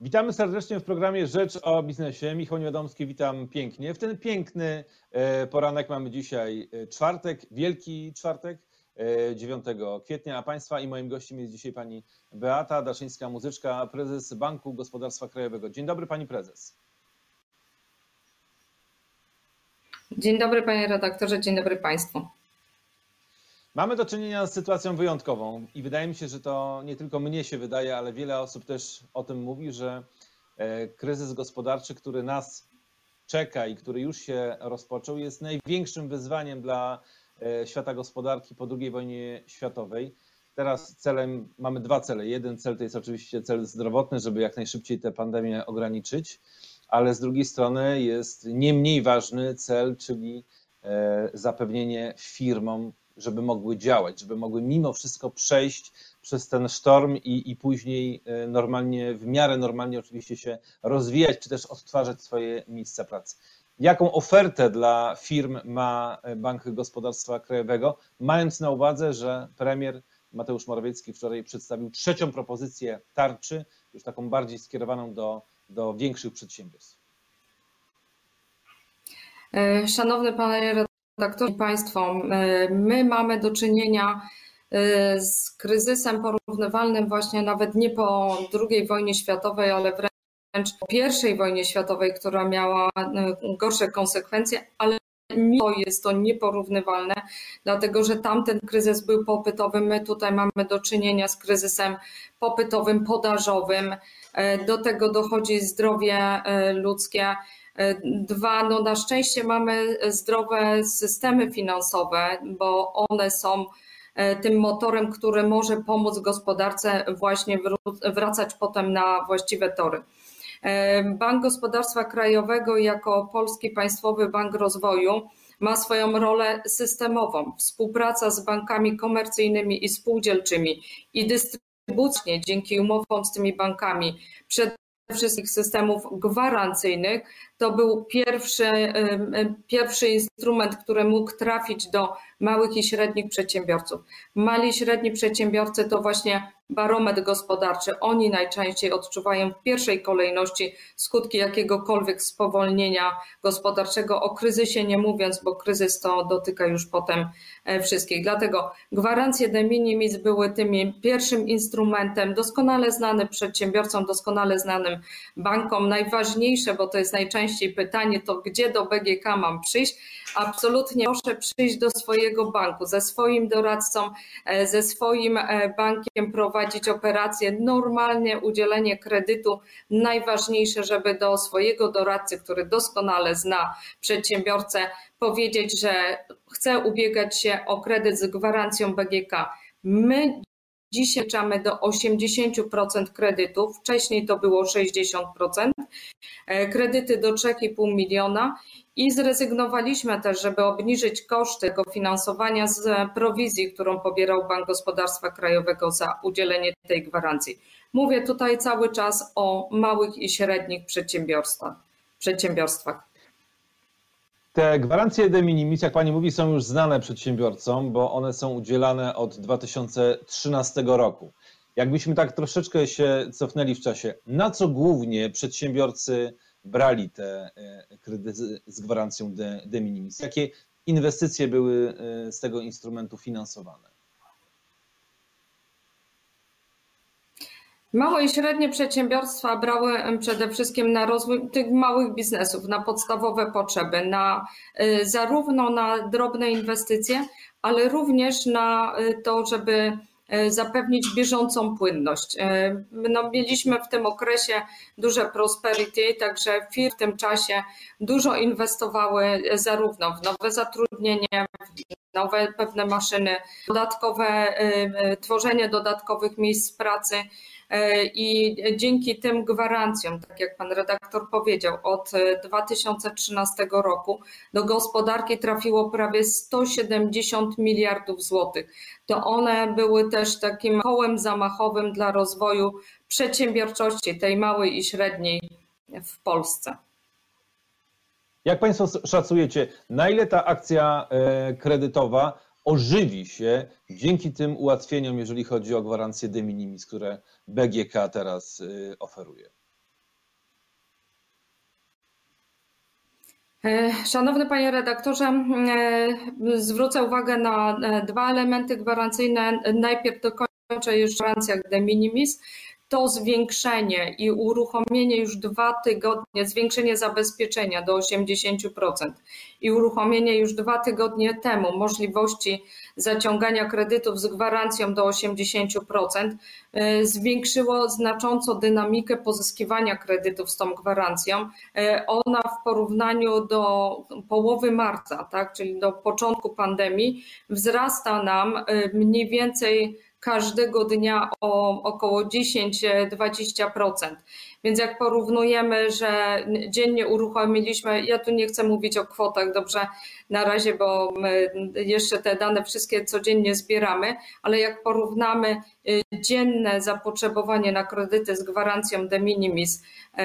Witamy serdecznie w programie Rzecz o Biznesie. Michał Niewiadomski, witam pięknie. W ten piękny e, poranek mamy dzisiaj e, czwartek, wielki czwartek, 9 e, kwietnia, a Państwa i moim gościem jest dzisiaj pani Beata Daszyńska-Muzyczka, prezes Banku Gospodarstwa Krajowego. Dzień dobry pani prezes. Dzień dobry panie redaktorze, dzień dobry państwu. Mamy do czynienia z sytuacją wyjątkową i wydaje mi się, że to nie tylko mnie się wydaje, ale wiele osób też o tym mówi, że e, kryzys gospodarczy, który nas czeka i który już się rozpoczął, jest największym wyzwaniem dla e, świata gospodarki po II wojnie światowej. Teraz celem mamy dwa cele. Jeden cel to jest oczywiście cel zdrowotny, żeby jak najszybciej tę pandemię ograniczyć, ale z drugiej strony jest nie mniej ważny cel, czyli e, zapewnienie firmom żeby mogły działać, żeby mogły mimo wszystko przejść przez ten sztorm i, i później e, normalnie, w miarę normalnie oczywiście się rozwijać, czy też odtwarzać swoje miejsca pracy. Jaką ofertę dla firm ma e, Bank Gospodarstwa Krajowego, mając na uwadze, że premier Mateusz Morawiecki wczoraj przedstawił trzecią propozycję tarczy, już taką bardziej skierowaną do, do większych przedsiębiorstw. E, szanowny panie redaktorze Państwo, e, my mamy do czynienia e, z kryzysem porównywalnym właśnie nawet nie po II wojnie światowej, ale wręcz po I wojnie światowej, która miała e, gorsze konsekwencje, ale mimo jest to nieporównywalne, dlatego że tamten kryzys był popytowy. My tutaj mamy do czynienia z kryzysem popytowym, podażowym. Do tego dochodzi zdrowie ludzkie. Dwa, no na szczęście mamy zdrowe systemy finansowe, bo one są e, tym motorem, który może pomóc gospodarce właśnie wracać potem na właściwe tory. E, Bank Gospodarstwa Krajowego jako Polski Państwowy Bank Rozwoju ma swoją rolę systemową. Współpraca z bankami komercyjnymi i spółdzielczymi i dystrybucyjnie dzięki umowom z tymi bankami przed wszystkich systemów gwarancyjnych. To był pierwszy, pierwszy instrument, który mógł trafić do małych i średnich przedsiębiorców. Mali i średni przedsiębiorcy to właśnie barometr gospodarczy. Oni najczęściej odczuwają w pierwszej kolejności skutki jakiegokolwiek spowolnienia gospodarczego, o kryzysie nie mówiąc, bo kryzys to dotyka już potem e, wszystkich. Dlatego gwarancje de minimis były tym pierwszym instrumentem, doskonale znanym przedsiębiorcom, doskonale znanym bankom. Najważniejsze, bo to jest najczęściej pytanie, to gdzie do BGK mam przyjść? Absolutnie proszę przyjść do swojego banku, ze swoim doradcą, e, ze swoim e, bankiem prowadzić operacje, normalnie udzielenie kredytu. Najważniejsze, żeby do swojego doradcy, który doskonale zna przedsiębiorcę, powiedzieć, że chce ubiegać się o kredyt z gwarancją BGK. My Dzisiaj czamy do 80% kredytów, wcześniej to było 60%, e, kredyty do 3,5 miliona i zrezygnowaliśmy też, żeby obniżyć koszty finansowania z prowizji, którą pobierał Bank Gospodarstwa Krajowego za udzielenie tej gwarancji. Mówię tutaj cały czas o małych i średnich przedsiębiorstwach. Te gwarancje de minimis, jak pani mówi, są już znane przedsiębiorcom, bo one są udzielane od 2013 roku. Jakbyśmy tak troszeczkę się cofnęli w czasie, na co głównie przedsiębiorcy brali te e, kredyty z gwarancją de, de minimis? Jakie inwestycje były e, z tego instrumentu finansowane? Małe i średnie przedsiębiorstwa brały przede wszystkim na rozwój tych małych biznesów, na podstawowe potrzeby, na, e, zarówno na drobne inwestycje, ale również na to, żeby E, zapewnić bieżącą płynność. No, mieliśmy w tym okresie duże prosperity, także firmy w tym czasie dużo inwestowały zarówno w nowe zatrudnienie, w nowe pewne maszyny, dodatkowe, tworzenie dodatkowych miejsc pracy. E, I dzięki tym gwarancjom, tak jak pan redaktor powiedział, od 2013 roku do gospodarki trafiło prawie 170 miliardów złotych. To one były też takim kołem zamachowym dla rozwoju przedsiębiorczości, tej małej i średniej w Polsce. Jak Państwo szacujecie, na ile ta akcja e, kredytowa ożywi się dzięki tym ułatwieniom, jeżeli chodzi o gwarancje de minimis, które BGK teraz y, oferuje. E, szanowny panie redaktorze, e, zwrócę uwagę na e, dwa elementy gwarancyjne. Najpierw dokończę już gwarancjach de minimis to zwiększenie i uruchomienie już dwa tygodnie, zwiększenie zabezpieczenia do 80% i uruchomienie już dwa tygodnie temu możliwości zaciągania kredytów z gwarancją do 80% y, zwiększyło znacząco dynamikę pozyskiwania kredytów z tą gwarancją. Y, ona w porównaniu do połowy marca, tak, czyli do początku pandemii, wzrasta nam y, mniej więcej każdego dnia o około 10-20%. Więc jak porównujemy, że dziennie uruchomiliśmy, ja tu nie chcę mówić o kwotach, dobrze, na razie, bo jeszcze te dane wszystkie codziennie zbieramy, ale jak porównamy y, dzienne zapotrzebowanie na kredyty z gwarancją de minimis y,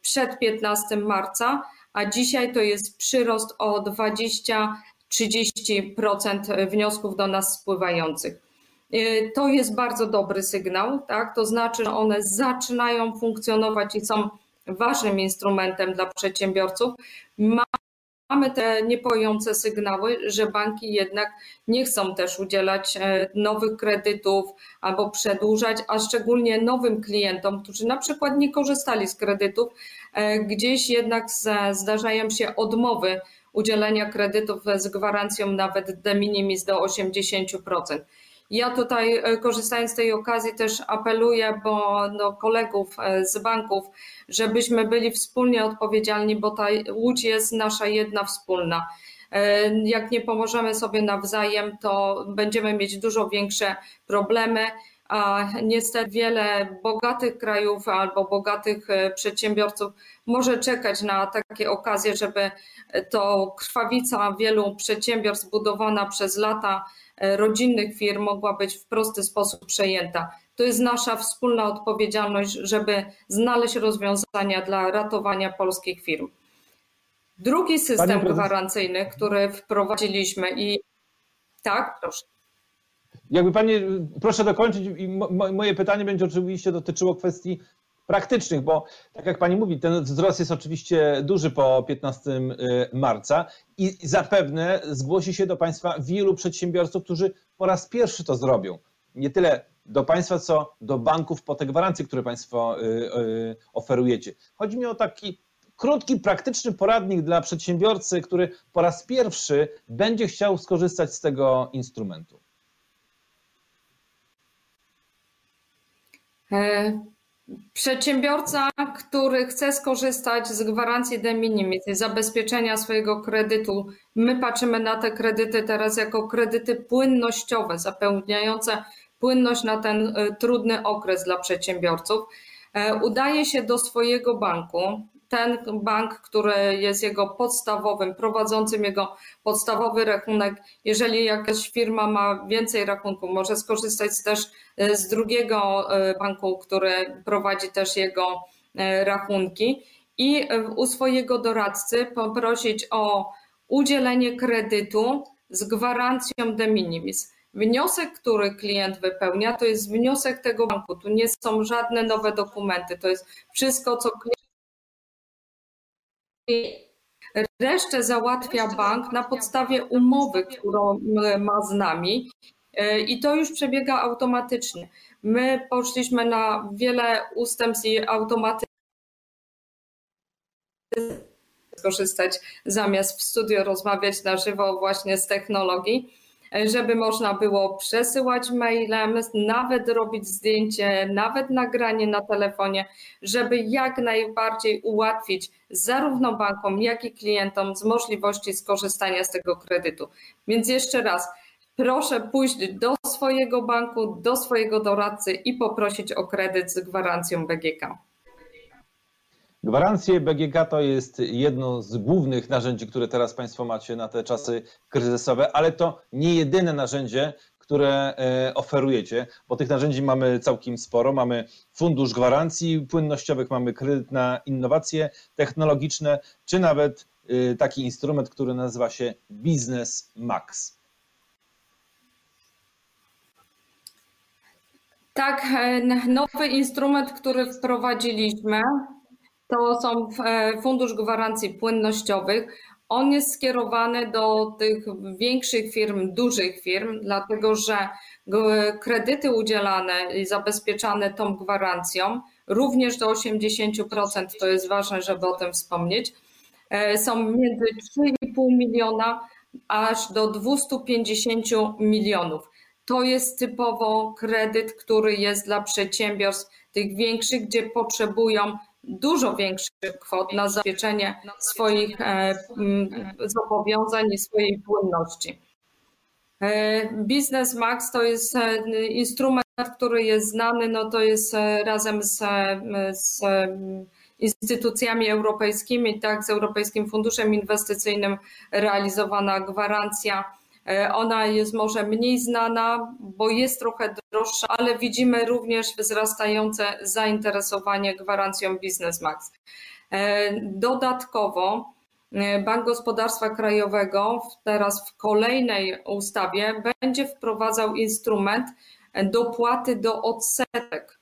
przed 15 marca, a dzisiaj to jest przyrost o 20-30% wniosków do nas spływających. Y, to jest bardzo dobry sygnał, tak? To znaczy, że one zaczynają funkcjonować i są ważnym instrumentem dla przedsiębiorców. Mamy te niepojące sygnały, że banki jednak nie chcą też udzielać e, nowych kredytów albo przedłużać, a szczególnie nowym klientom, którzy na przykład nie korzystali z kredytów, e, gdzieś jednak zdarzają się odmowy udzielenia kredytów z gwarancją nawet de minimis do 80%. Ja tutaj e, korzystając z tej okazji też apeluję bo do kolegów e, z banków, żebyśmy byli wspólnie odpowiedzialni, bo ta łódź jest nasza jedna wspólna. E, jak nie pomożemy sobie nawzajem, to będziemy mieć dużo większe problemy. A niestety wiele bogatych krajów albo bogatych przedsiębiorców może czekać na takie okazje, żeby to krwawica wielu przedsiębiorstw budowana przez lata rodzinnych firm mogła być w prosty sposób przejęta. To jest nasza wspólna odpowiedzialność, żeby znaleźć rozwiązania dla ratowania polskich firm. Drugi system gwarancyjny, który wprowadziliśmy i tak, proszę. Jakby Pani, proszę dokończyć i moje pytanie będzie oczywiście dotyczyło kwestii praktycznych, bo tak jak Pani mówi, ten wzrost jest oczywiście duży po 15 y, marca i zapewne zgłosi się do Państwa wielu przedsiębiorców, którzy po raz pierwszy to zrobią. Nie tyle do Państwa, co do banków po te gwarancje, które Państwo y, y, oferujecie. Chodzi mi o taki krótki, praktyczny poradnik dla przedsiębiorcy, który po raz pierwszy będzie chciał skorzystać z tego instrumentu. Przedsiębiorca, który chce skorzystać z gwarancji de minimis, zabezpieczenia swojego kredytu, my patrzymy na te kredyty teraz jako kredyty płynnościowe, zapewniające płynność na ten e, trudny okres dla przedsiębiorców. E, udaje się do swojego banku, ten bank, który jest jego podstawowym, prowadzącym jego podstawowy rachunek, jeżeli jakaś firma ma więcej rachunków, może skorzystać też e, z drugiego e, banku, który prowadzi też jego e, rachunki i u swojego doradcy poprosić o udzielenie kredytu z gwarancją de minimis. Wniosek, który klient wypełnia, to jest wniosek tego banku. Tu nie są żadne nowe dokumenty. To jest wszystko, co klient Resztę załatwia bank na podstawie umowy, którą ma z nami e, i to już przebiega automatycznie. My poszliśmy na wiele ustępstw i automatycznie skorzystać zamiast w studio rozmawiać na żywo właśnie z technologii żeby można było przesyłać mailem, nawet robić zdjęcie, nawet nagranie na telefonie, żeby jak najbardziej ułatwić zarówno bankom, jak i klientom z możliwości skorzystania z tego kredytu. Więc jeszcze raz, proszę pójść do swojego banku, do swojego doradcy i poprosić o kredyt z gwarancją BGK. Gwarancje BGK to jest jedno z głównych narzędzi, które teraz Państwo macie na te czasy kryzysowe, ale to nie jedyne narzędzie, które e, oferujecie, bo tych narzędzi mamy całkiem sporo. Mamy fundusz gwarancji płynnościowych, mamy kredyt na innowacje technologiczne, czy nawet e, taki instrument, który nazywa się Business Max. Tak, e, nowy instrument, który wprowadziliśmy, to są e, Fundusz Gwarancji Płynnościowych. On jest skierowany do tych większych firm, dużych firm, dlatego że kredyty udzielane i zabezpieczane tą gwarancją, również do 80%, to jest ważne, żeby o tym wspomnieć, e, są między 3,5 miliona aż do 250 milionów. To jest typowo kredyt, który jest dla przedsiębiorstw tych większych, gdzie potrzebują dużo większych kwot na zabezpieczenie swoich e, zobowiązań i swojej płynności. E, Business Max to jest e, instrument, który jest znany, no to jest razem z, z instytucjami europejskimi, tak, z Europejskim Funduszem Inwestycyjnym realizowana gwarancja ona jest może mniej znana, bo jest trochę droższa, ale widzimy również wzrastające zainteresowanie gwarancją Biznes Max. E, dodatkowo e, Bank Gospodarstwa Krajowego teraz w kolejnej ustawie będzie wprowadzał instrument dopłaty do odsetek.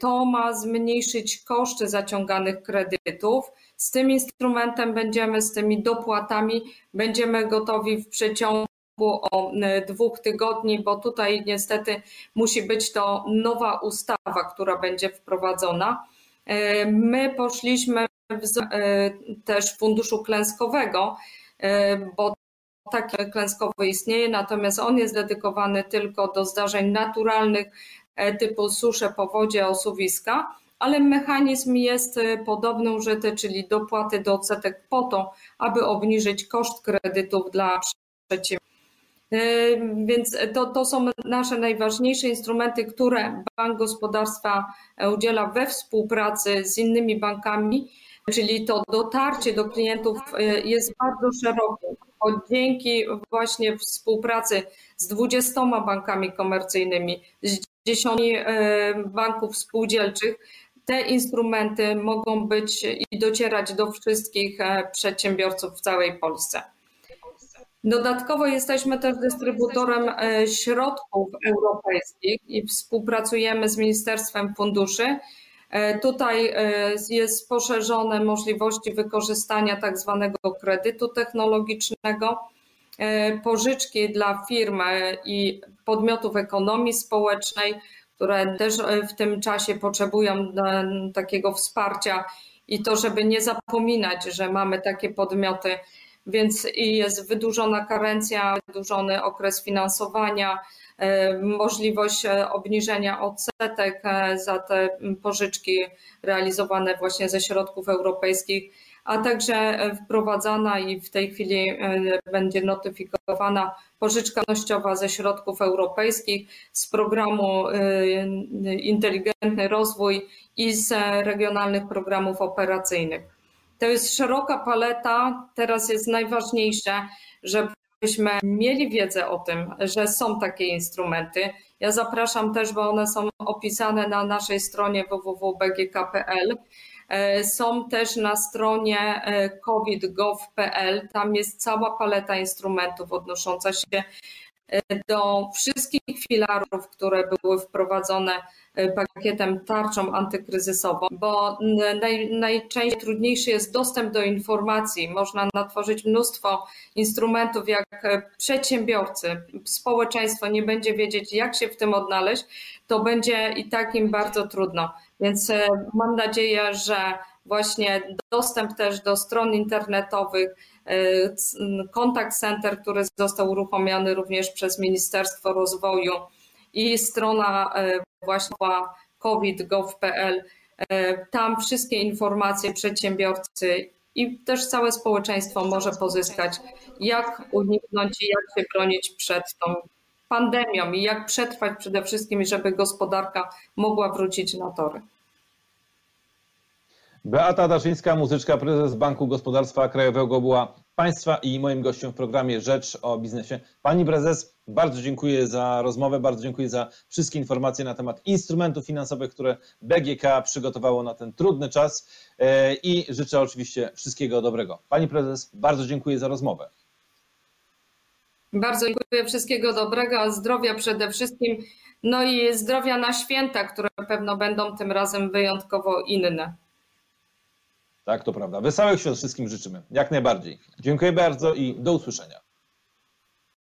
To ma zmniejszyć koszty zaciąganych kredytów. Z tym instrumentem będziemy, z tymi dopłatami, będziemy gotowi w przeciągu o e, dwóch tygodni, bo tutaj niestety musi być to nowa ustawa, która będzie wprowadzona. E, my poszliśmy e, też funduszu klęskowego, bo taki klęskowy istnieje, natomiast on jest dedykowany tylko do zdarzeń naturalnych typu susze, powodzie, osuwiska, ale mechanizm jest podobny użyty, czyli dopłaty do odsetek po to, aby obniżyć koszt kredytów dla przedsiębiorców. E, więc to, to są nasze najważniejsze instrumenty, które Bank Gospodarstwa udziela we współpracy z innymi bankami, czyli to dotarcie do klientów e, jest bardzo szerokie. Bo dzięki właśnie współpracy z 20 bankami komercyjnymi, z 10 e, banków spółdzielczych, te instrumenty mogą być i docierać do wszystkich przedsiębiorców w całej Polsce. Dodatkowo jesteśmy też dystrybutorem e, środków europejskich i współpracujemy z Ministerstwem Funduszy. E, tutaj e, jest poszerzone możliwości wykorzystania tak zwanego kredytu technologicznego, pożyczki dla firm i podmiotów ekonomii społecznej, które też w tym czasie potrzebują takiego wsparcia i to, żeby nie zapominać, że mamy takie podmioty więc jest wydłużona karencja, wydłużony okres finansowania, e, możliwość e, obniżenia odsetek e, za te pożyczki realizowane właśnie ze środków europejskich, a także wprowadzana i w tej chwili będzie notyfikowana pożyczka nościowa ze środków europejskich z programu Inteligentny Rozwój i z regionalnych programów operacyjnych. To jest szeroka paleta. Teraz jest najważniejsze, żebyśmy mieli wiedzę o tym, że są takie instrumenty. Ja zapraszam też, bo one są opisane na naszej stronie www.bgk.pl. E, są też na stronie e, covid.gov.pl. Tam jest cała paleta instrumentów odnosząca się do wszystkich filarów, które były wprowadzone E, pakietem tarczą antykryzysową, bo naj, najczęściej trudniejszy jest dostęp do informacji. Można natworzyć mnóstwo instrumentów, jak e, przedsiębiorcy, społeczeństwo nie będzie wiedzieć, jak się w tym odnaleźć, to będzie i tak im bardzo trudno. Więc e, mam nadzieję, że właśnie dostęp też do stron internetowych, kontakt center, który został uruchomiony również przez Ministerstwo Rozwoju, i strona e, właśnie covid.gov.pl. E, tam wszystkie informacje przedsiębiorcy i też całe społeczeństwo może pozyskać, jak uniknąć i jak się bronić przed tą pandemią i jak przetrwać przede wszystkim, żeby gospodarka mogła wrócić na tory. Beata Daszyńska, muzyczka, prezes Banku Gospodarstwa Krajowego była Państwa i moim gościem w programie Rzecz o Biznesie. Pani prezes, bardzo dziękuję za rozmowę, bardzo dziękuję za wszystkie informacje na temat instrumentów finansowych, które BGK przygotowało na ten trudny czas e, i życzę oczywiście wszystkiego dobrego. Pani prezes, bardzo dziękuję za rozmowę. Bardzo dziękuję, wszystkiego dobrego, zdrowia przede wszystkim, no i zdrowia na święta, które pewno będą tym razem wyjątkowo inne. Tak, to prawda. Wesołych świąt wszystkim życzymy. Jak najbardziej. Dziękuję bardzo i do usłyszenia.